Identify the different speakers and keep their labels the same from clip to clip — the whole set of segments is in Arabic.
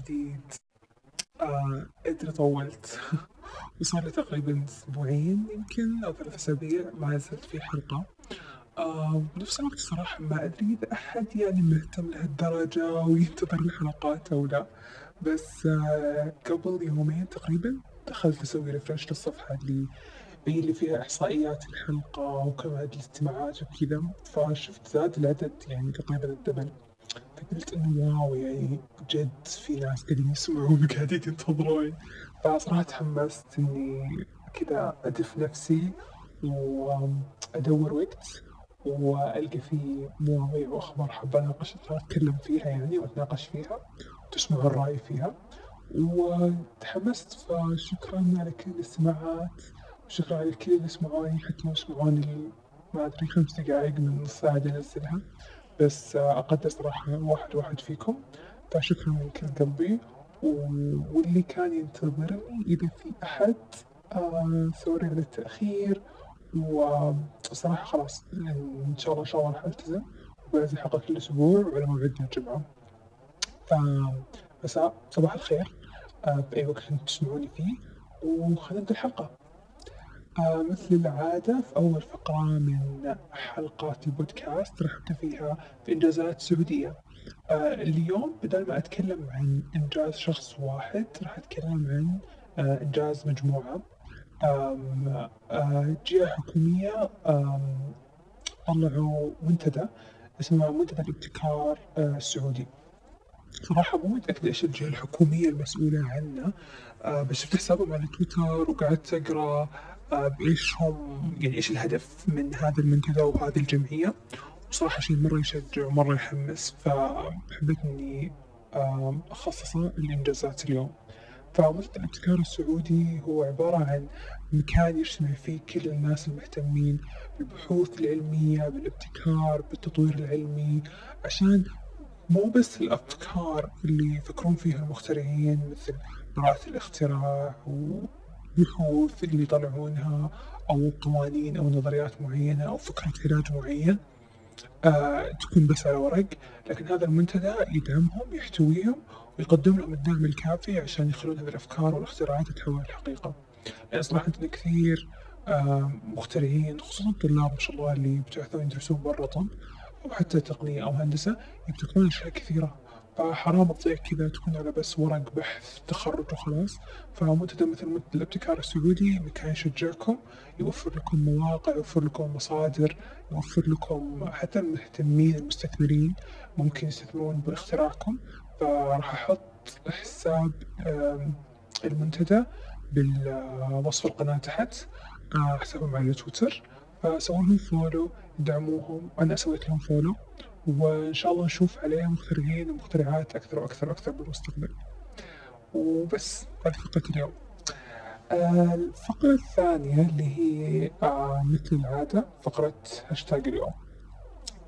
Speaker 1: جديد. آه أدري طولت. وصار لي تقريبا أسبوعين يمكن أو ثلاث أسابيع ما نزلت في حلقة. آه بنفس الوقت صراحة ما أدري إذا أحد يعني مهتم لهالدرجة وينتظر الحلقات أو لا. بس آه قبل يومين تقريبا دخلت أسوي ريفرش للصفحة اللي هي اللي فيها إحصائيات الحلقة وكم عدد الاستماعات وكذا. فشفت زاد العدد يعني تقريبا الدبل. واو يعني جد في ناس قاعدين يسمعون وقاعدين ينتظرون فصراحة تحمست إني كذا أدف نفسي وأدور وقت وألقى فيه مواضيع وأخبار حابة أناقش أتكلم فيها يعني وأتناقش فيها وتسمعوا الرأي فيها. وتحمست فشكرا على كل الاستماعات وشكرا على كل اللي يسمعوني حتى لو يسمعوني ما أدري خمس دقايق من نص ساعة أنزلها. بس أقدر صراحة واحد واحد فيكم. فشكرا من كل قلبي. واللي كان ينتظرني إذا في أحد آه سوري على التأخير. وصراحة خلاص إن شاء الله إن شاء الله راح ألتزم. وبنزل حلقة كل أسبوع وعلى موعدنا الجمعة. فمساء صباح الخير. آه بأي وقت تسمعوني فيه. وخلينا نبدأ الحلقة. مثل العادة في أول فقرة من حلقات البودكاست راح أبدأ فيها في إنجازات سعودية. آه اليوم بدل ما أتكلم عن إنجاز شخص واحد راح أتكلم عن آه إنجاز مجموعة. آه جهة حكومية طلعوا منتدى اسمه منتدى الابتكار السعودي. صراحة مو متأكد إيش الجهة الحكومية المسؤولة عنه. بس شفت حسابهم على تويتر وقعدت أقرأ آه بإيش هم يعني إيش الهدف من هذا المنتدى وهذه الجمعية. وصراحة شيء مرة يشجع ومرة يحمس فحبيت إني آه أخصصه لإنجازات اليوم. فمنتدى الابتكار السعودي هو عبارة عن مكان يجتمع فيه كل الناس المهتمين بالبحوث العلمية بالابتكار بالتطوير العلمي عشان مو بس الأفكار اللي يفكرون فيها المخترعين مثل براءة الاختراع وبحوث اللي يطلعونها أو قوانين أو نظريات معينة أو فكرة علاج معين آه تكون بس على ورق. لكن هذا المنتدى يدعمهم يحتويهم ويقدم لهم الدعم الكافي عشان يخلون هذه الأفكار والاختراعات تتحول لحقيقة. يعني صراحة عندنا كثير آه مخترعين خصوصا الطلاب ما شاء الله اللي يبتعثون يدرسون برا طب أو حتى تقنية أو هندسة يبتكرون أشياء كثيرة. فحرام تضيع كذا تكون على بس ورق بحث تخرج وخلاص. فمنتدى مثل منتدى الابتكار السعودي مكان يشجعكم يوفر لكم مواقع يوفر لكم مصادر يوفر لكم حتى المهتمين المستثمرين ممكن يستثمرون باختراعكم. فراح أحط حساب المنتدى بالوصف القناة تحت آه، حسابهم على تويتر. فسووا لهم follow دعموهم. أنا سويت لهم follow وإن شاء الله نشوف عليهم مخترعين ومخترعات أكثر وأكثر وأكثر بالمستقبل. وبس هذه فقرة اليوم. آه الفقرة الثانية اللي هي آه مثل العادة فقرة هاشتاج اليوم.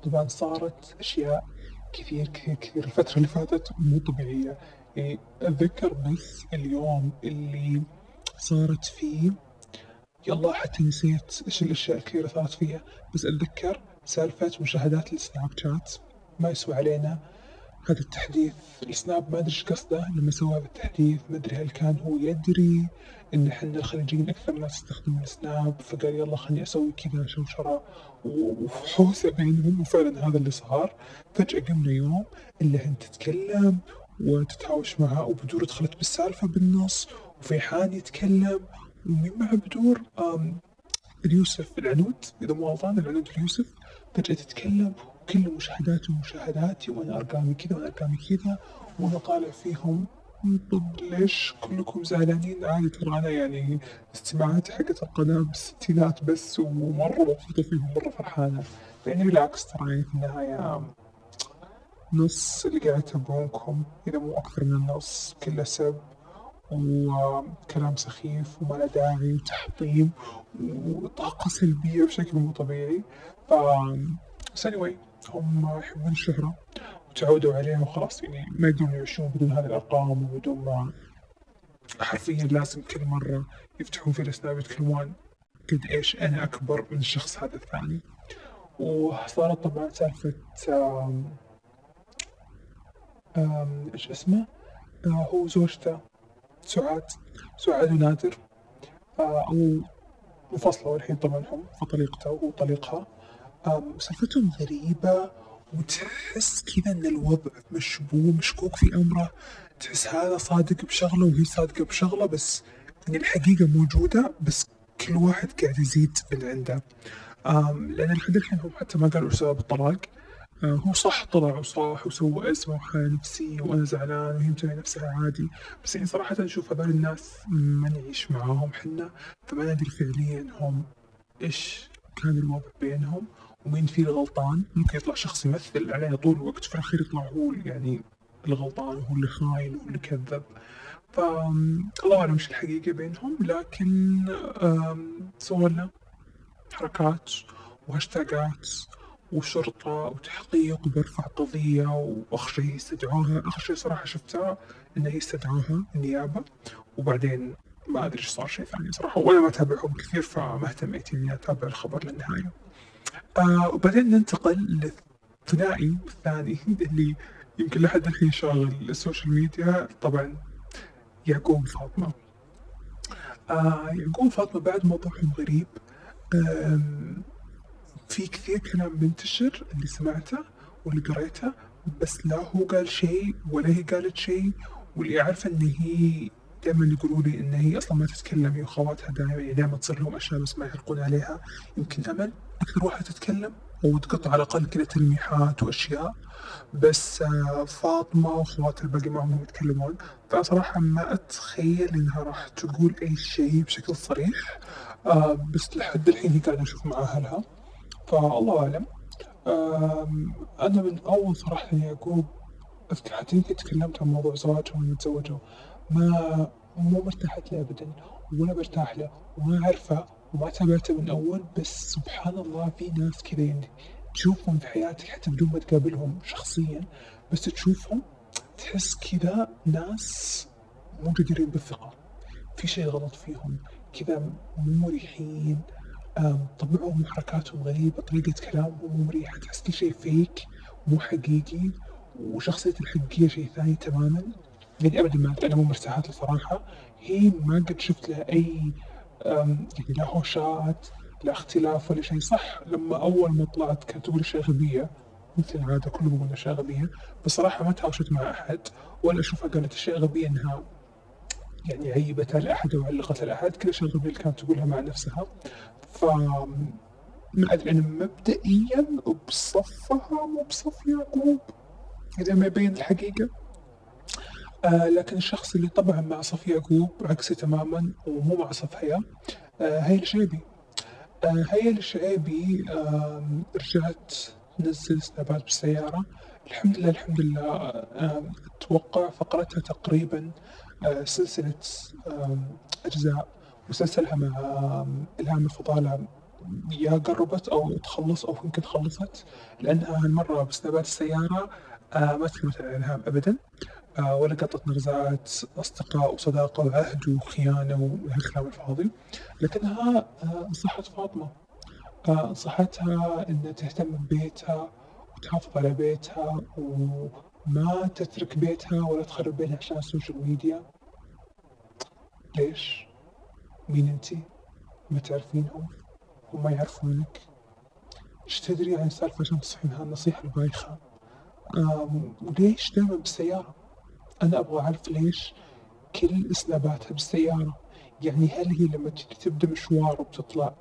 Speaker 1: طبعا صارت أشياء كثير كثير كثير الفترة اللي فاتت مو طبيعية. يعني أتذكر بس اليوم اللي صارت فيه يلا حتى نسيت إيش الأشياء الكثيرة صارت فيها بس أتذكر سالفة مشاهدات السناب شات ما يسوى علينا هذا التحديث. السناب ما أدري إيش قصده لما سوى هذا التحديث ما أدري هل كان هو يدري إن إحنا الخليجيين أكثر ناس يستخدمون السناب فقال يلا خليني أسوي كذا شوشرة وحوسة بينهم. وفعلا هذا اللي صار. فجأة قمنا يوم إلا انت تتكلم وتتهاوش معه وبدور دخلت بالسالفة بالنص. وفي حان يتكلم ومين مع بدور اليوسف العنود إذا مو غلطان العنود اليوسف. فجأة تتكلم وكل مشاهداتي ومشاهداتي وأنا أرقامي كذا وأنا أرقامي كذا وأنا طالع فيهم طب ليش كلكم زعلانين. عادي ترى أنا يعني استماعاتي حقت القناة بالستينات بس ومرة مبسوطة فيهم مرة فرحانة. يعني بالعكس ترى في النهاية نص اللي قاعد يتابعونكم إذا مو أكثر من النص كله سب وكلام سخيف وما له داعي وتحطيم وطاقة سلبية بشكل مو طبيعي. ف بس anyway هم يحبون الشهرة وتعودوا عليها وخلاص يعني ما يقدرون يعيشون بدون هذه الأرقام وبدون ما حرفيا لازم كل مرة يفتحون في السناب يتكلمون قد إيش أنا أكبر من الشخص هذا الثاني. وصارت طبعا سالفة إيش اسمه؟ آه هو وزوجته. سعاد، سعاد ونادر آه أو انفصلوا الحين طبعًا هم فطليقته وطليقها، سالفتهم غريبة وتحس كذا إن الوضع مشبوه مشكوك في أمره، تحس هذا صادق بشغلة وهي صادقة بشغلة بس إن الحقيقة موجودة بس كل واحد قاعد يزيد من عنده، لأن لحد الحين هم حتى ما قالوا سبب الطلاق. هو صح طلع وصاح وسوى أزمة وحالة نفسية وأنا زعلان وهي مسوية نفسها عادي. بس يعني صراحة أشوف هذول الناس ما نعيش معاهم حنا. فما ندري فعليا هم إيش كان الوضع بينهم ومين فيه الغلطان. ممكن يطلع شخص يمثل علينا طول الوقت في الأخير يطلع هو يعني الغلطان وهو اللي خاين وهو اللي كذب. ف الله أعلم إيش الحقيقة بينهم. لكن سووا لنا حركات وهاشتاجات وشرطة وتحقيق وبرفع قضية وآخر شي استدعوها آخر شي صراحة شفتها إنه استدعوها النيابة وبعدين ما أدري إيش صار شي ثاني صراحة وأنا ما أتابعهم كثير فما اهتميت إني أتابع الخبر للنهاية. آه وبعدين ننتقل للثنائي الثاني اللي يمكن لحد الحين شاغل ال social media طبعا يعقوب فاطمة. آه يعقوب فاطمة بعد موضوعهم غريب في كثير كلام منتشر اللي سمعته واللي قريته بس لا هو قال شيء ولا هي قالت شيء واللي أعرفه إن هي دائما يقولوا لي إن هي أصلا ما تتكلم هي وخواتها دائما يعني دائما تصير لهم أشياء بس ما يعلقون عليها. يمكن أمل أكثر واحدة تتكلم أو تقطع على الأقل كذا تلميحات وأشياء. بس آه، فاطمة وأخواتها الباقي ما هم يتكلمون. فصراحة ما أتخيل إنها راح تقول أي شيء بشكل صريح. آه، بس لحد الحين هي قاعدة نشوف مع أهلها. فالله أعلم. أنا من أول صراحة يعقوب أذكر يمكن تكلمت عن موضوع زواجهم لما تزوجوا ما مو مرتاحة له أبدا ولا برتاح له وما أعرفه وما تابعته من أول بس سبحان الله في ناس كذا يعني تشوفهم في حياتك حتى بدون ما تقابلهم شخصيا بس تشوفهم تحس كذا ناس مو جديرين بالثقة في شيء غلط فيهم كذا مو مريحين. طبعهم وحركاتهم غريبة طريقة كلامهم مريحة تحس كل شيء فيك مو حقيقي وشخصية الحقيقية شيء ثاني تماما. يعني أبدا ما مو مرتاحات الصراحة. هي ما قد شفت لها أي يعني لا هوشات لا اختلاف ولا شيء صح لما أول ما طلعت كانت تقول أشياء غبية. مثل العادة كلهم يقولون أشياء غبية. بصراحة ما تهاوشت مع أحد ولا أشوفها قالت أشياء غبية إنها يعني عيبتها لأحد أو علقتها لأحد كل الغبية اللي كانت تقولها مع نفسها. ف أدري أنا مبدئيا بصفها مو بصف يعقوب إذا ما يبين الحقيقة. آه لكن الشخص اللي طبعا مع صف يعقوب عكسي تماما ومو مع صف هيا آه هيا الشعيبي. آه هيا الشعيبي آه رجعت تنزل سنابات بالسيارة. الحمد لله الحمد لله أتوقع فقرتها تقريبا سلسلة أجزاء مسلسلها مع إلهام الفضالة يا قربت أو تخلص أو يمكن خلصت لأنها هالمرة بسنابات السيارة آه ما تكلمت عن إلهام أبدا آه ولا قطت نغزات أصدقاء وصداقة وعهد وخيانة وهالكلام الفاضي. لكنها آه نصحت فاطمة نصحتها إنها تهتم ببيتها وتحافظ على بيتها وما تترك بيتها ولا تخرب بيتها عشان ال social media ليش؟ مين انتي؟ ما تعرفينهم؟ هم ما يعرفونك؟ إيش تدري عن السالفة عشان تنصحين هالنصيحة البايخة؟ وليش دائما بالسيارة؟ أنا أبغى أعرف ليش كل سناباتها بالسيارة؟ يعني هل هي لما تبدأ مشوار وبتطلع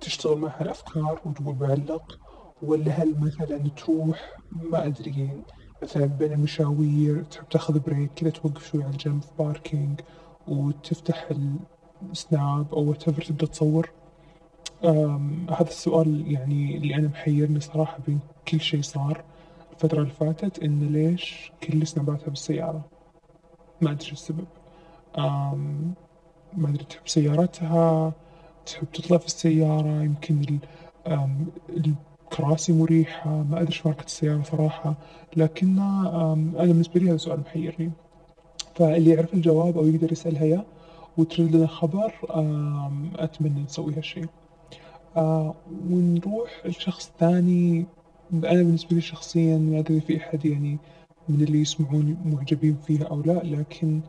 Speaker 1: تشتغل معها الأفكار وتقول بعلق؟ ولا هل مثلا تروح ما أدري مثلا بين المشاوير تحب تاخذ break كذا توقف شوي على الجنب في parking وتفتح سناب أو وات تبدأ تصور. هذا السؤال يعني اللي أنا محيرني صراحة بين كل شيء صار الفترة اللي فاتت إن ليش كل سناباتها بالسيارة؟ ما أدري السبب. ما أدري تحب سيارتها؟ تحب تطلع في السيارة؟ يمكن الكراسي مريحة؟ ما أدري إيش ماركة السيارة صراحة. لكن أنا بالنسبة لي هذا سؤال محيرني. فاللي يعرف الجواب أو يقدر يسألها إياه وترد لنا خبر أتمنى نسوي هالشي آه ونروح لشخص ثاني. أنا بالنسبة لي شخصيا ما أدري في أحد يعني من اللي يسمعوني معجبين فيها أو لا لكن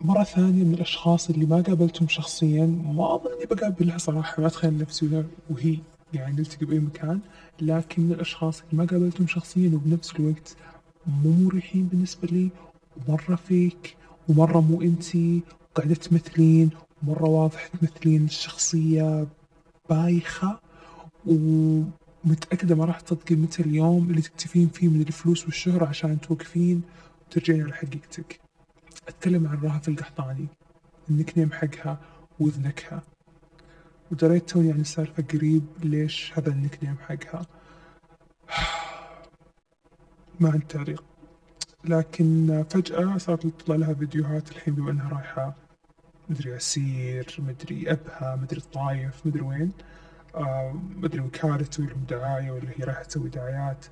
Speaker 1: مرة ثانية من الأشخاص اللي ما قابلتهم شخصيا ما أظن إني بقابلها صراحة ما أتخيل نفسي وهي يعني نلتقي بأي مكان لكن من الأشخاص اللي ما قابلتهم شخصيا وبنفس الوقت مو مريحين بالنسبة لي ومرة فيك ومرة مو انتي وقاعدة تمثلين ومرة واضح تمثلين الشخصية بايخة ومتأكدة ما راح تصدقين متى اليوم اللي تكتفين فيه من الفلوس والشهرة عشان توقفين وترجعين على حقيقتك أتكلم عن رهف القحطاني النك نيم حقها وذنكها. ودريت توني عن السالفة قريب ليش هذا النك نيم حقها. ما عندي تعليق. لكن فجأة صارت تطلع لها فيديوهات الحين بما إنها رايحة مدري عسير مدري أبها مدري الطايف مدري وين. آه مدري وكالة لهم دعاية ولا هي رايحة تسوي دعايات.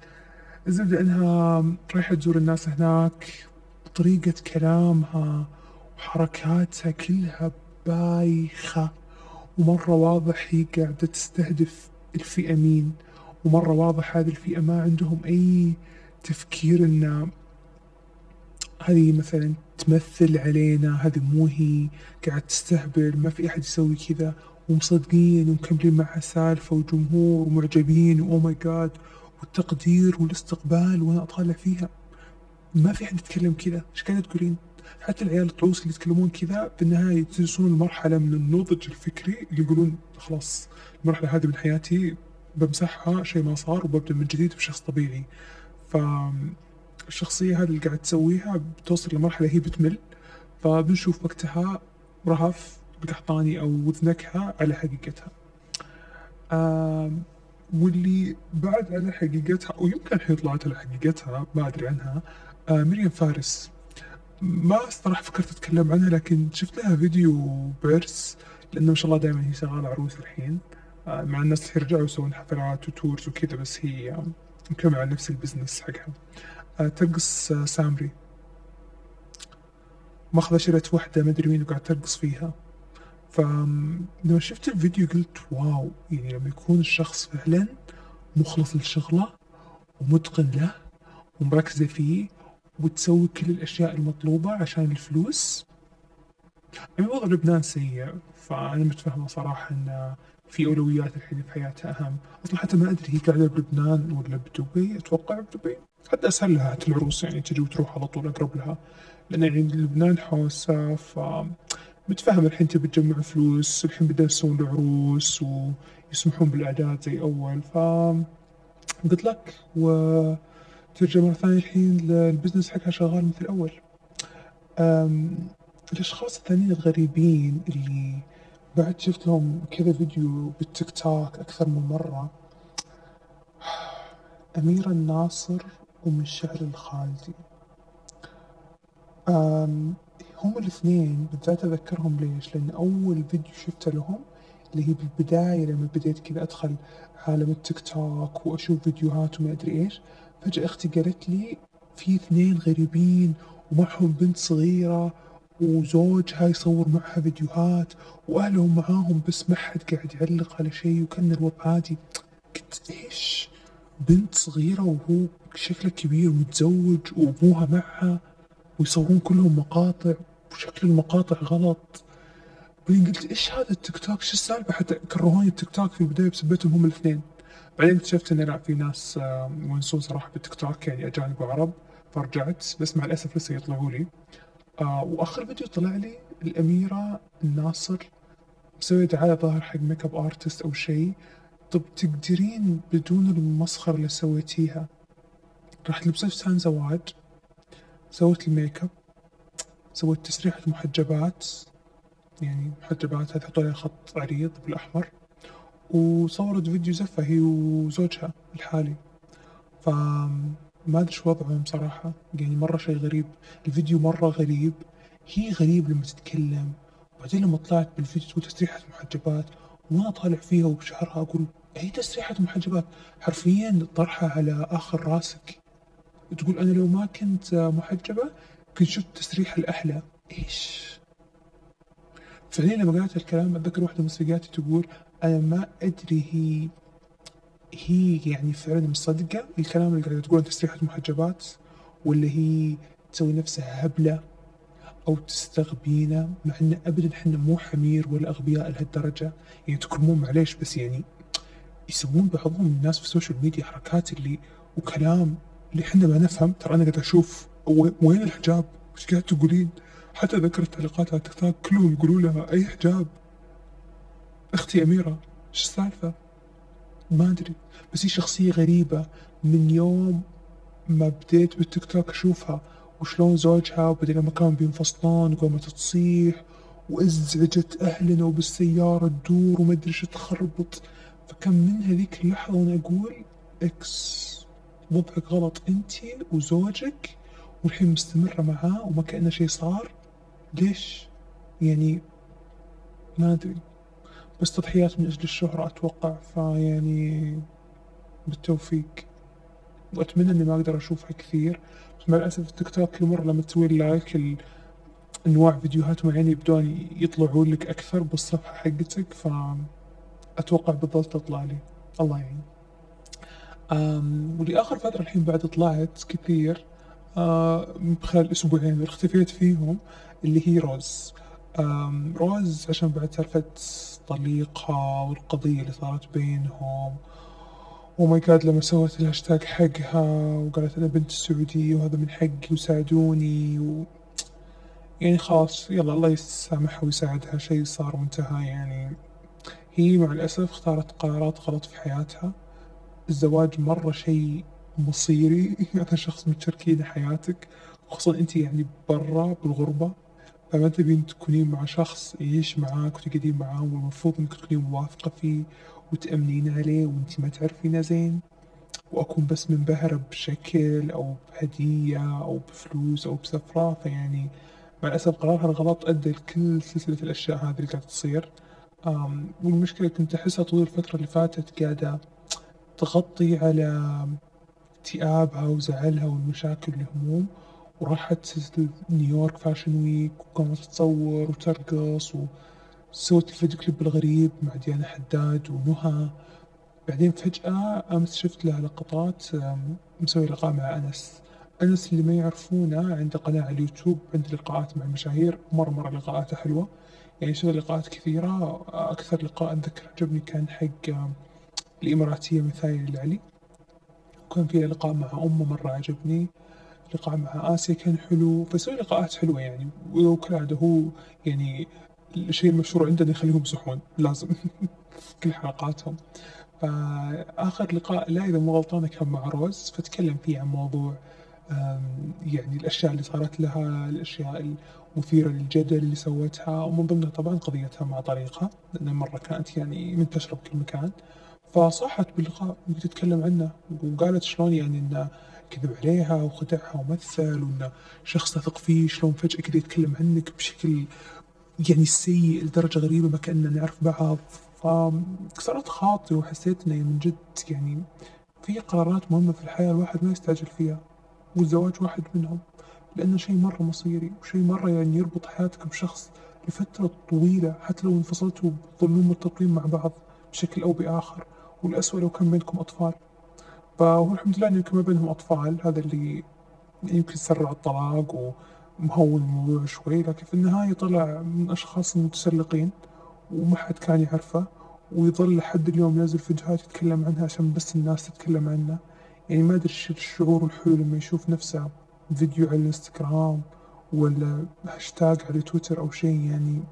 Speaker 1: الزبدة إنها رايحة تزور الناس هناك طريقة كلامها وحركاتها كلها بايخة. ومرة واضح هي قاعدة تستهدف الفئة مين. ومرة واضح هذه الفئة ما عندهم أي تفكير إن هذه مثلا تمثل علينا هذه مو هي قاعد تستهبل ما في أحد يسوي كذا ومصدقين ومكملين معها سالفة وجمهور ومعجبين وأو ماي جاد والتقدير والاستقبال وأنا أطالع فيها. ما في حد يتكلم كذا. إيش قاعدة تقولين؟ حتى العيال الطعوس اللي يتكلمون كذا بالنهاية يوصلون لمرحلة من النضج الفكري اللي يقولون خلاص المرحلة هذه من حياتي بمسحها شيء ما صار وببدأ من جديد بشخص طبيعي. فالشخصية هذه اللي قاعد تسويها بتوصل لمرحلة هي بتمل. فبنشوف وقتها رهف بقحطاني أو وذنكها على حقيقتها. واللي بعد على حقيقتها أو يمكن الحين طلعت على حقيقتها ما أدري عنها آه مريم فارس. ما صراحة فكرت أتكلم عنها لكن شفت لها فيديو بيرس لأنه ما شاء الله دائما هي شغالة عروس الحين. آه مع الناس اللي يرجعوا يسوون حفلات وتورز وكذا بس هي مكملة على نفس ال business حقها. ترقص آه سامري. ماخذة شرة وحدة ما أدري مين وقاعد ترقص فيها. فلما شفت الفيديو قلت wow يعني لما يكون الشخص فعلا مخلص لشغله ومتقن له ومركزة فيه وتسوي كل الأشياء المطلوبة عشان الفلوس. يعني وضع لبنان سيء. فأنا متفهمة صراحة أن في أولويات الحين في حياتها أهم. أصلا حتى ما أدري هي قاعدة بلبنان ولا بدبي. أتوقع بدبي. حتى أسهل لها العروس يعني تجي وتروح على طول أقرب لها. لأن يعني لبنان حوسة ف متفهم الحين تبي تجمع فلوس الحين بدأوا يسوون العروس ويسمحون بالأعداد زي أول. ف قلت لك و ترجع مرة ثانية الحين البزنس حقها شغال مثل الأول الأشخاص الثانيين الغريبين اللي بعد شفت لهم كذا فيديو بالتيك توك أكثر من مرة. أميرة الناصر ومن شعر الخالدي. هم الاثنين بالذات أذكرهم ليش؟ لأن أول فيديو شفته لهم اللي هي بالبداية لما بديت كذا أدخل عالم التيك توك وأشوف فيديوهات وما أدري إيش فجأة أختي قالت لي في اثنين غريبين ومعهم بنت صغيرة وزوجها يصور معها فيديوهات وأهلهم معاهم بس ما حد قاعد يعلق على شيء وكأن الوضع عادي. قلت إيش؟ بنت صغيرة وهو شكله كبير ومتزوج وأبوها معها ويصورون كلهم مقاطع وشكل المقاطع غلط. بعدين قلت إيش هذا التيك توك؟ شو السالفة؟ حتى كرهوني التيك توك في البداية بسبتهم هم الاثنين. بعدين اكتشفت إن لا في ناس يونسون صراحة بالتيك توك يعني أجانب وعرب فرجعت بس مع الأسف لسه يطلعوا لي. آه وآخر فيديو طلع لي الأميرة الناصر مسوية دعاية ظاهر حق makeup artist أو شيء. طب تقدرين بدون المسخرة اللي سويتيها رحت لبست فستان زواج سويت الميك اب سويت تسريحة محجبات يعني محجبات هذه تحط عليها خط عريض بالأحمر وصورت فيديو زفة هي وزوجها الحالي. فما أدري شو وضعهم صراحة يعني مرة شيء غريب الفيديو مرة غريب هي غريب لما تتكلم وبعدين لما طلعت بالفيديو تسريحة محجبات وأنا طالع فيها وبشعرها أقول هي تسريحة محجبات. حرفيا طرحها على آخر راسك. تقول أنا لو ما كنت محجبة كنت شفت تسريح الأحلى. إيش؟ فعليا لما قرأت الكلام أتذكر واحدة من صديقاتي تقول أنا ما أدري هي هي يعني فعلا مصدقة الكلام اللي قاعدة تقول تسريحة محجبات ولا هي تسوي نفسها هبلة أو تستغبينا مع إن أبدا إحنا مو حمير ولا أغبياء لهالدرجة. يعني تكرمون معليش بس يعني يسوون بعضهم الناس في السوشيال ميديا حركات اللي وكلام اللي إحنا ما نفهم ترى أنا قاعد أشوف وين الحجاب؟ وش قاعد تقولين؟ حتى ذكر التعليقات على تيك توك كلهم يقولوا لها أي حجاب أختي أميرة إيش السالفة؟ ما أدري بس هي شخصية غريبة من يوم ما بديت بالتيك توك أشوفها وشلون زوجها وبعدين لما كانوا بينفصلون وقامت تصيح وأزعجت أهلنا وبالسيارة تدور وما أدري إيش تخربط فكان من هذيك اللحظة وأنا أقول X وضعك غلط أنت وزوجك والحين مستمرة معاه وما كأنه شي صار. ليش؟ يعني ما أدري. بس تضحيات من أجل الشهرة أتوقع فيعني بالتوفيق. وأتمنى إني ما أقدر أشوفها كثير. بس مع الأسف التيك توك كل مرة لما تسوي like أنواع فيديوهات معينة يبدون يطلعون لك أكثر بالصفحة حقتك فأتوقع بالضبط تطلع لي. الله يعين. ولي آخر فترة الحين بعد طلعت كثير خلال أسبوعين اختفيت فيهم اللي هي روز. روز عشان بعد سالفة طليقها والقضية اللي صارت بينهم. و my God لما سوت الهاشتاج حقها وقالت أنا بنت السعودية وهذا من حقي وساعدوني و... يعني خلاص يلا الله يسامحها ويساعدها شيء صار وانتهى يعني. هي مع الأسف اختارت قرارات غلط في حياتها. الزواج مرة شيء مصيري. هذا شخص متشاركين حياتك خصوصا أنت يعني برا بالغربة. فما تبين تكونين مع شخص يعيش معاك وتقعدين معاه والمفروض إنك تكونين موافقة فيه وتأمنين عليه وأنت ما تعرفينه زين. وأكون بس منبهرة بشكل أو بهدية أو بفلوس أو بسفرة. فيعني مع الأسف قرارها الغلط أدى لكل سلسلة الأشياء هذه اللي قاعدة تصير. والمشكلة كنت أحسها طول الفترة اللي فاتت قاعدة تغطي على اكتئابها وزعلها والمشاكل والهموم وراحت نيويورك Fashion Week وقامت تصور وترقص وسوت ال video clip الغريب مع ديانا حداد ونهى. بعدين فجأة أمس شفت لها لقطات مسوي لقاء مع أنس. أنس اللي ما يعرفونه عنده قناة على اليوتيوب عنده لقاءات مع مشاهير مرة مرة لقاءاته حلوة. يعني سوى لقاءات كثيرة. أكثر لقاء أتذكر عجبني كان حق الإماراتية مثايل العلي. وكان في لقاء مع أمه مرة عجبني. لقاء مع آسيا كان حلو. فيسوي لقاءات حلوة يعني. وكالعادة هو يعني الشيء المشهور عندنا يخليهم يمزحون لازم كل حلقاتهم. فآخر لقاء لا إذا مو غلطان كان مع روز. فتكلم فيه عن موضوع يعني الأشياء اللي صارت لها الأشياء المثيرة للجدل اللي سوتها ومن ضمنها طبعا قضيتها مع طريقة لأن مرة كانت يعني منتشرة بكل مكان. فصاحت باللقاء وتتكلم عنه وقالت شلون يعني إنه كذب عليها وخدعها ومثل وإنه شخص تثق فيه شلون فجأة كذا يتكلم عنك بشكل يعني سيء لدرجة غريبة ما كأننا نعرف بعض. فكسرت خاطري وحسيت إنه من جد يعني في قرارات مهمة في الحياة الواحد ما يستعجل فيها. والزواج واحد منهم لأنه شيء مرة مصيري وشيء مرة يعني يربط حياتك بشخص لفترة طويلة حتى لو انفصلتوا تظلون مرتبطين مع بعض بشكل أو بآخر والأسوأ لو كان بينكم أطفال. فهو الحمد لله إنه يمكن ما بينهم أطفال هذا اللي يمكن سرع الطلاق ومهون الموضوع شوي لكن في النهاية طلع من أشخاص متسلقين وما حد كان يعرفه ويظل لحد اليوم ينزل فيديوهات يتكلم عنها عشان بس الناس تتكلم عنه. يعني ما أدري الشعور الحلو لما يشوف نفسه فيديو على الإنستغرام ولا هاشتاج على تويتر أو شيء يعني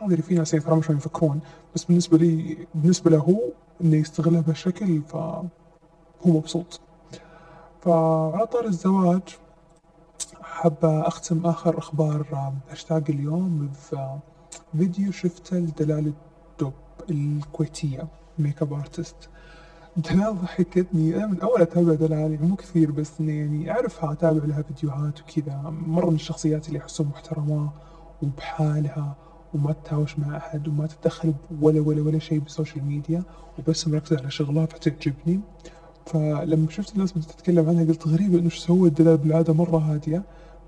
Speaker 1: أدري في ناس يعني شلون يفكرون بس بالنسبة لي بالنسبة له هو إنه يستغلها بهالشكل فهو مبسوط. فعلى طار الزواج حابة أختم آخر أخبار هاشتاج اليوم بفيديو شفته لدلال الدب الكويتية makeup artist دلال ضحكتني أنا من أول أتابع دلال يعني مو كثير بس إني يعني أعرفها أتابع لها فيديوهات وكذا. مرة من الشخصيات اللي أحسهم محترمة وبحالها وما تتهاوش مع أحد وما تتدخل ولا ولا ولا شيء بال social media وبس مركزة على شغلها فتعجبني فلما شفت الناس بدأت تتكلم عنها قلت غريبة إنه سوت دلال بالعادة مرة هادية.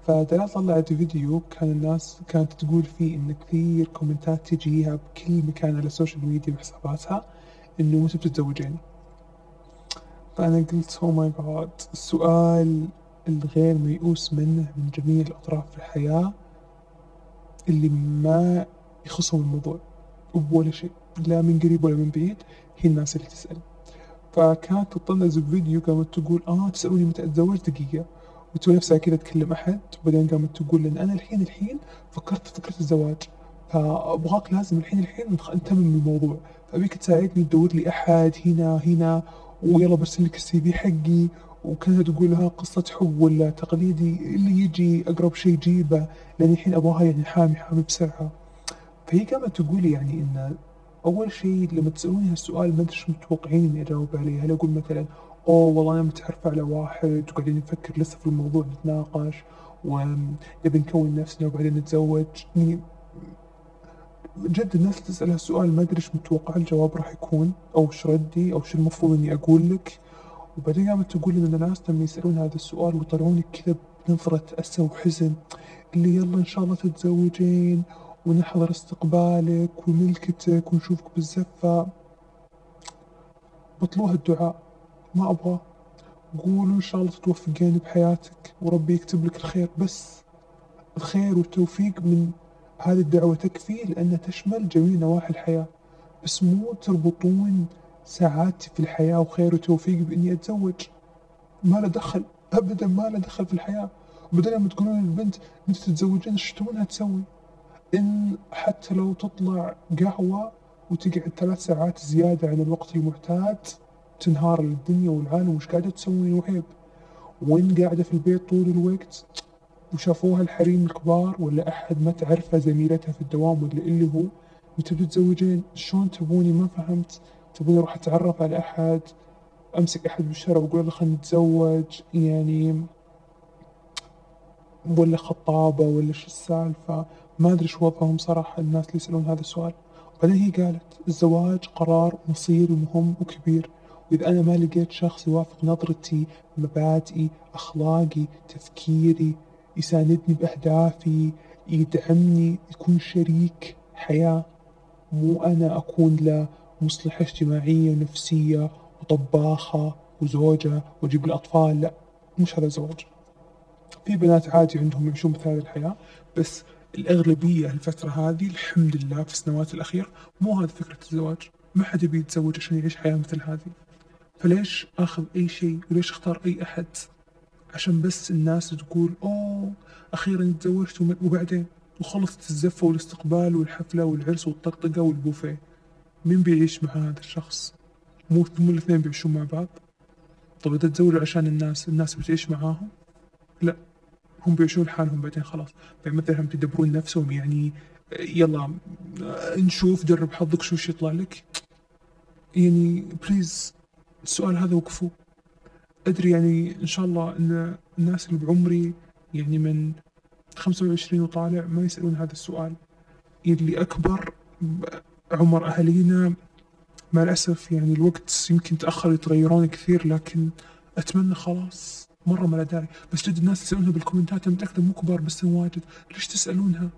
Speaker 1: فدلال طلعت فيديو كان الناس كانت تقول فيه إن كثير كومنتات تجيها بكل مكان على ال social media بحساباتها إنه متى بتتزوجين فأنا قلت oh my God السؤال الغير ميؤوس منه من جميع الأطراف في الحياة اللي ما يخصهم الموضوع ولا شيء لا من قريب ولا من بعيد هي الناس اللي تسأل. فكانت تطنز بفيديو قامت تقول آه تسألوني متى أتزوج؟ دقيقة. وتسوي نفسها كذا تكلم أحد وبعدين قامت تقول لأن أنا الحين الحين فكرت في فكرة الزواج فأبغاك لازم الحين الحين نتمم الموضوع فأبيك تساعدني تدور لي أحد هنا هنا ويلا برسل لك السي في حقي وكانت تقول لها قصة حب ولا تقليدي اللي يجي أقرب شيء جيبه لأن الحين أبغاها يعني حامي حامي بسرعة. فهي قامت تقول يعني إن أول شيء لما تسألوني هالسؤال ما أدري متوقعين إني أجاوب عليه. هل أقول مثلا أوه والله أنا متعرفة على واحد وقاعدين نفكر لسه في الموضوع نتناقش ونبي نكون نفسنا وبعدين نتزوج يعني جد الناس تسأل هالسؤال ما أدري إيش متوقع الجواب راح يكون أو إيش ردي أو إيش المفروض إني أقول لك؟ وبعدين قامت تقول إن الناس لما يسألون هذا السؤال ويطلعونك كذا بنظرة أسى وحزن اللي يلا إن شاء الله تتزوجين ونحضر استقبالك وملكتك ونشوفك بالزفة. بطلوها الدعاء ما أبغى. قولوا إن شاء الله تتوفقين بحياتك وربي يكتب لك الخير بس الخير والتوفيق من هذه الدعوة تكفي لأنها تشمل جميع نواحي الحياة بس مو تربطون سعادتي في الحياة وخير وتوفيق بإني أتزوج. ما له دخل أبدا ما له دخل في الحياة. وبعدين لما تقولون للبنت أنت تتزوجين إيش تبونها تسوي؟ إن حتى لو تطلع قهوة وتقعد ثلاث ساعات زيادة عن الوقت المعتاد تنهار الدنيا والعالم وش قاعدة تسوي وهيب وين قاعدة في البيت طول الوقت؟ وشافوها الحريم الكبار ولا أحد ما تعرفه زميلتها في الدوام ولا اللي هو. متى بتتزوجين شلون تبوني؟ ما فهمت. تبوني أروح أتعرف على أحد؟ أمسك أحد بالشارع وأقول له خلينا نتزوج؟ يعني ولا خطابة ولا شو السالفة؟ ما أدري شو وضعهم صراحة الناس اللي يسألون هذا السؤال. بعدين هي قالت الزواج قرار مصيري مهم وكبير. وإذا أنا ما لقيت شخص يوافق نظرتي مبادئي أخلاقي تفكيري يساندني بأهدافي يدعمني يكون شريك حياة. مو أنا أكون له مصلحة اجتماعية ونفسية وطباخة وزوجة وأجيب الأطفال لا مش هذا الزواج. في بنات عادي عندهم يعيشون مثل هذه الحياة بس الأغلبية الفترة هذه الحمد لله في السنوات الأخيرة مو هذه فكرة الزواج. ما حد يبي يتزوج عشان يعيش حياة مثل هذه. فليش آخذ أي شيء وليش أختار أي أحد؟ عشان بس الناس تقول أوه أخيرا تزوجت وبعدين وخلصت الزفة والاستقبال والحفلة والعرس والطقطقة والبوفيه. مين بيعيش مع هذا الشخص؟ مو مو الاثنين بيعيشون مع بعض؟ طب إذا تزوجوا عشان الناس الناس بتعيش معاهم؟ لا هم بيعيشون حالهم بعدين خلاص. يعني مثلا هم تدبرون نفسهم يعني يلا نشوف جرب حظك شو يطلع لك؟ يعني بليز السؤال هذا وقفوا أدري يعني إن شاء الله أن الناس اللي بعمري يعني من 25 وطالع ما يسألون هذا السؤال. اللي أكبر عمر أهالينا مع الأسف يعني الوقت يمكن تأخر يتغيرون كثير لكن أتمنى خلاص مرة ما له داعي. بس جد الناس تسألونها بالكومنتات أنا متأكدة مو كبار بس واجد. ليش تسألونها؟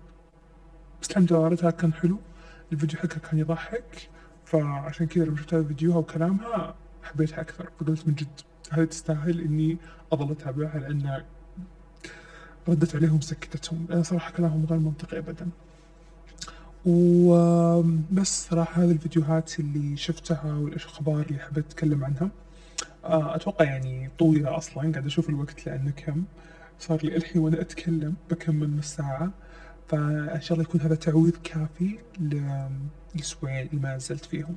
Speaker 1: بس الحمد لله ردها كان حلو. الفيديو حقها كان يضحك فعشان كذا لما شفت فيديوها وكلامها حبيتها أكثر فقلت من جد. هذه تستاهل إني أظل أتابعها لأن ردت عليهم سكتتهم. لأن صراحة كلامهم غير منطقي أبدا. وبس صراحة هذه الفيديوهات اللي شفتها والأخبار اللي حبيت أتكلم عنها آه، أتوقع يعني طويلة أصلا قاعد أشوف الوقت لأنه كم؟ صار لي الحين وأنا أتكلم بكمل نص ساعة. فإن شاء الله يكون هذا تعويض كافي للأسبوعين اللي ما نزلت فيهم.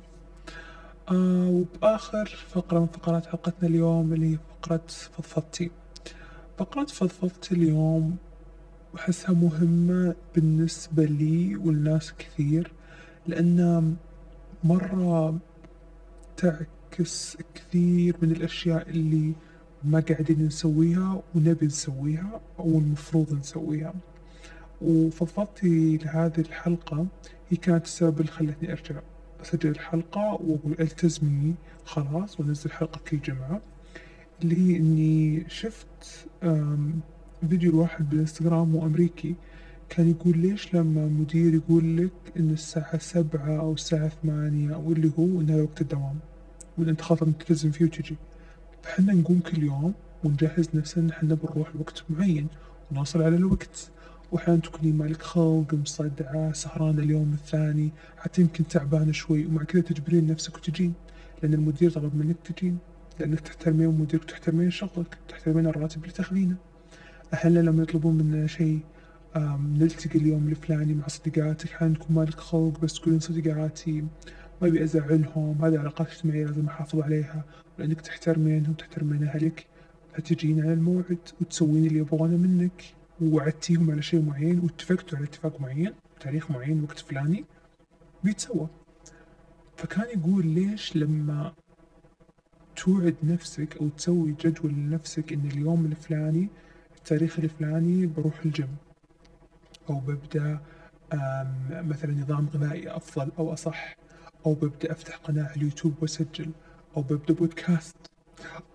Speaker 1: وبآخر فقرة من فقرات حلقتنا اليوم اللي هي فقرة فضفضتي. فقرة فضفضتي اليوم أحسها مهمة بالنسبة لي والناس كثير لأنها مرة تعكس كثير من الأشياء اللي ما قاعدين نسويها ونبي نسويها أو المفروض نسويها. وفضفضتي لهذه الحلقة هي كانت السبب اللي خلتني أرجع. أسجل الحلقة وأقول التزمي خلاص وأنزل حلقة كل جمعة اللي هي إني شفت فيديو الواحد بالإنستغرام مو أمريكي كان يقول ليش لما مدير يقول لك إن الساعة سبعة أو الساعة ثمانية أو اللي هو إن هذا وقت الدوام وإن أنت خاطر تلتزم فيه وتجي. فحنا نقوم كل يوم ونجهز نفسنا إن إحنا بنروح بوقت معين ونوصل على الوقت، وأحيانًا تكوني ما لِك خلق، مصدعة، سهرانة اليوم الثاني، حتى يمكن تعبانة شوي ومع كذا تجبرين نفسِك وتجين، لأن المدير طلب منِك تجين، لأنِك تحترمين مديرِك وتحترمين شغلِك، وتحترمين الراتب اللي تاخذينه. أهلنا لما يطلبون منا شي نلتقي اليوم الفلاني مع صديقاتك. أحيانًا تكون ما لِك خلق بس تقولين صديقاتي. ما أبي أزعلهم، هذي علاقات اجتماعية لازم أحافظ عليها، ولأنك تحترمينهم وتحترمين أهلك فتجين على الموعد وتسوين اللي يبغونه منك، ووعدتيهم على شيء معين واتفقتوا على اتفاق معين بتاريخ معين وقت فلاني بيتسوى، فكان يقول ليش لما توعد نفسك أو تسوي جدول لنفسك إن اليوم الفلاني التاريخ الفلاني بروح الجيم؟ أو ببدأ مثلا نظام غذائي أفضل أو أصح؟ أو ببدأ أفتح قناة على اليوتيوب وأسجل؟ أو ببدأ بودكاست؟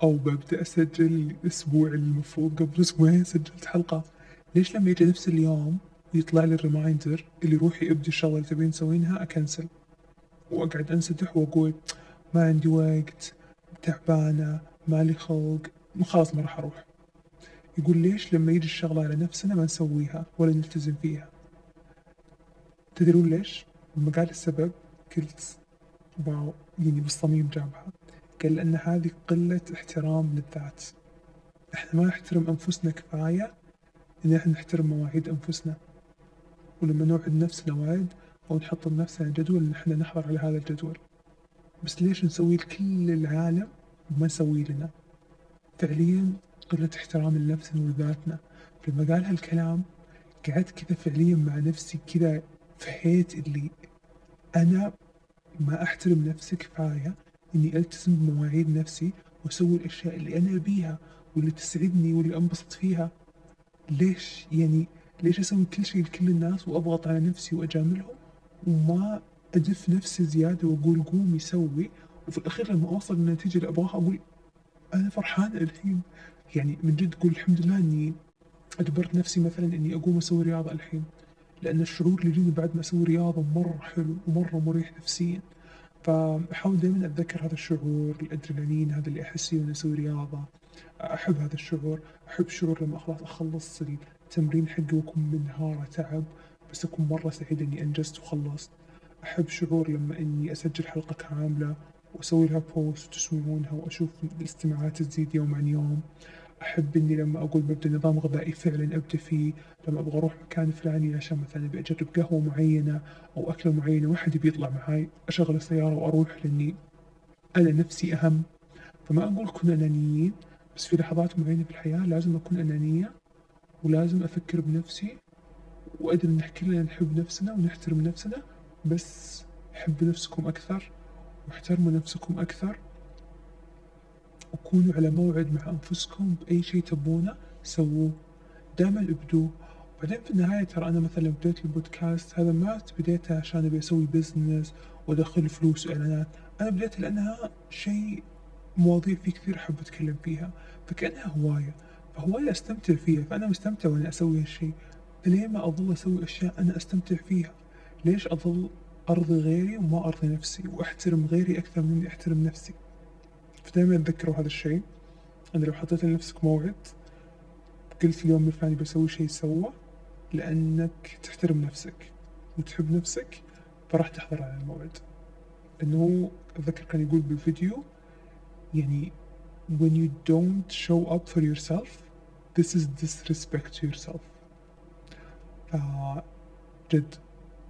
Speaker 1: أو ببدأ أسجل الأسبوع المفروض قبل أسبوعين سجلت حلقة؟ ليش لما يجي نفس اليوم ويطلع لي الريمايندر اللي روحي ابدي الشغلة اللي تبين تسوينها أكنسل. وأقعد أنسدح وأقول ما عندي وقت تعبانة مالي خلق خلاص ما راح أروح. يقول ليش لما يجي الشغلة على نفسنا ما نسويها ولا نلتزم فيها؟ تدرون ليش؟ لما قال السبب قلت واو يعني بالصميم جابها. قال لأن هذه قلة احترام للذات. إحنا ما نحترم أنفسنا كفاية إن إحنا نحترم مواعيد أنفسنا. ولما نوعد نفسنا وعد أو نحط لنفسنا جدول إن إحنا نحضر على هذا الجدول. بس ليش نسويه لكل العالم وما نسويه لنا؟ فعليا قلة احترام لنفسنا وذاتنا. لما قال هالكلام قعدت كذا فعليا مع نفسي كذا فهيت اللي أنا ما أحترم نفسي كفاية إني ألتزم بمواعيد نفسي وأسوي الأشياء اللي أنا أبيها واللي تسعدني واللي أنبسط فيها. ليش يعني ليش أسوي كل شيء لكل الناس وأضغط على نفسي وأجاملهم وما أدف نفسي زيادة وأقول قومي سوي وفي الأخير لما أوصل للنتيجة اللي أبغاها أقول أنا فرحان الحين. يعني من جد أقول الحمد لله إني أجبرت نفسي مثلا إني أقوم أسوي رياضة الحين لأن الشعور اللي يجيني بعد ما أسوي رياضة مرة حلو ومرة مريح نفسيا. فأحاول دائما أتذكر هذا الشعور الأدرينالين هذا اللي أحس فيه وأنا أسوي رياضة. أحب هذا الشعور. أحب شعور لما خلاص أخلص التمرين حقي وأكون منهارة تعب بس أكون مرة سعيد إني أنجزت وخلصت. أحب شعور لما إني أسجل حلقة كاملة وأسوي لها بوست وتسمعونها وأشوف الاستماعات تزيد يوم عن يوم. أحب إني لما أقول ببدأ نظام غذائي فعلا أبدأ فيه. لما أبغى أروح مكان فلاني عشان مثلا أبي أجرب قهوة معينة أو أكلة معينة ما حد بيطلع معاي. أشغل السيارة وأروح لأني أنا نفسي أهم. فما أقول كن أنانيين. بس في لحظات معينة في الحياة لازم أكون أنانية ولازم أفكر بنفسي وأدري إن كلنا نحب نفسنا ونحترم نفسنا بس حبوا نفسكم أكثر واحترموا نفسكم أكثر وكونوا على موعد مع أنفسكم بأي شيء تبونه سووه. دائما ابدوه. بعدين في النهاية ترى أنا مثلا بديت البودكاست هذا ما بديته عشان أبي أسوي بزنس وأدخل فلوس وإعلانات. أنا بديت لأنها شيء مواضيع في كثير أحب أتكلم فيها فكأنها هواية فهواية أستمتع فيها فأنا مستمتع وأنا أسوي هالشيء فليه ما أظل أسوي أشياء أنا أستمتع فيها؟ ليش أظل أرضي غيري وما أرضي نفسي وأحترم غيري أكثر من إني أحترم نفسي؟ فدايما تذكروا هذا الشيء. أن لو حطيت لنفسك موعد قلت اليوم الفلاني بسوي شيء سوى لأنك تحترم نفسك وتحب نفسك فراح تحضر على الموعد. لأنه أتذكر كان يقول بالفيديو يعني when you don't show up for yourself this is disrespect to yourself. جد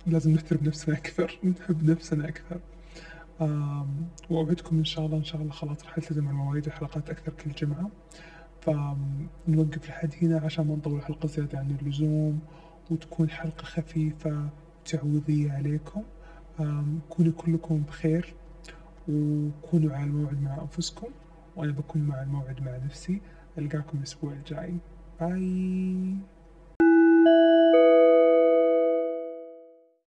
Speaker 1: لازم نحترم نفسنا أكثر. نحب نفسنا أكثر. وأوعدكم إن شاء الله إن شاء الله خلاص راح ألتزم على مواعيد الحلقات أكثر كل جمعة. فنوقف لحد هنا عشان ما نطول الحلقة زيادة عن اللزوم وتكون حلقة خفيفة تعويضية عليكم. كونوا كلكم بخير. وكونوا على الموعد مع أنفسكم وأنا بكون مع الموعد مع نفسي. ألقاكم الأسبوع الجاي. باي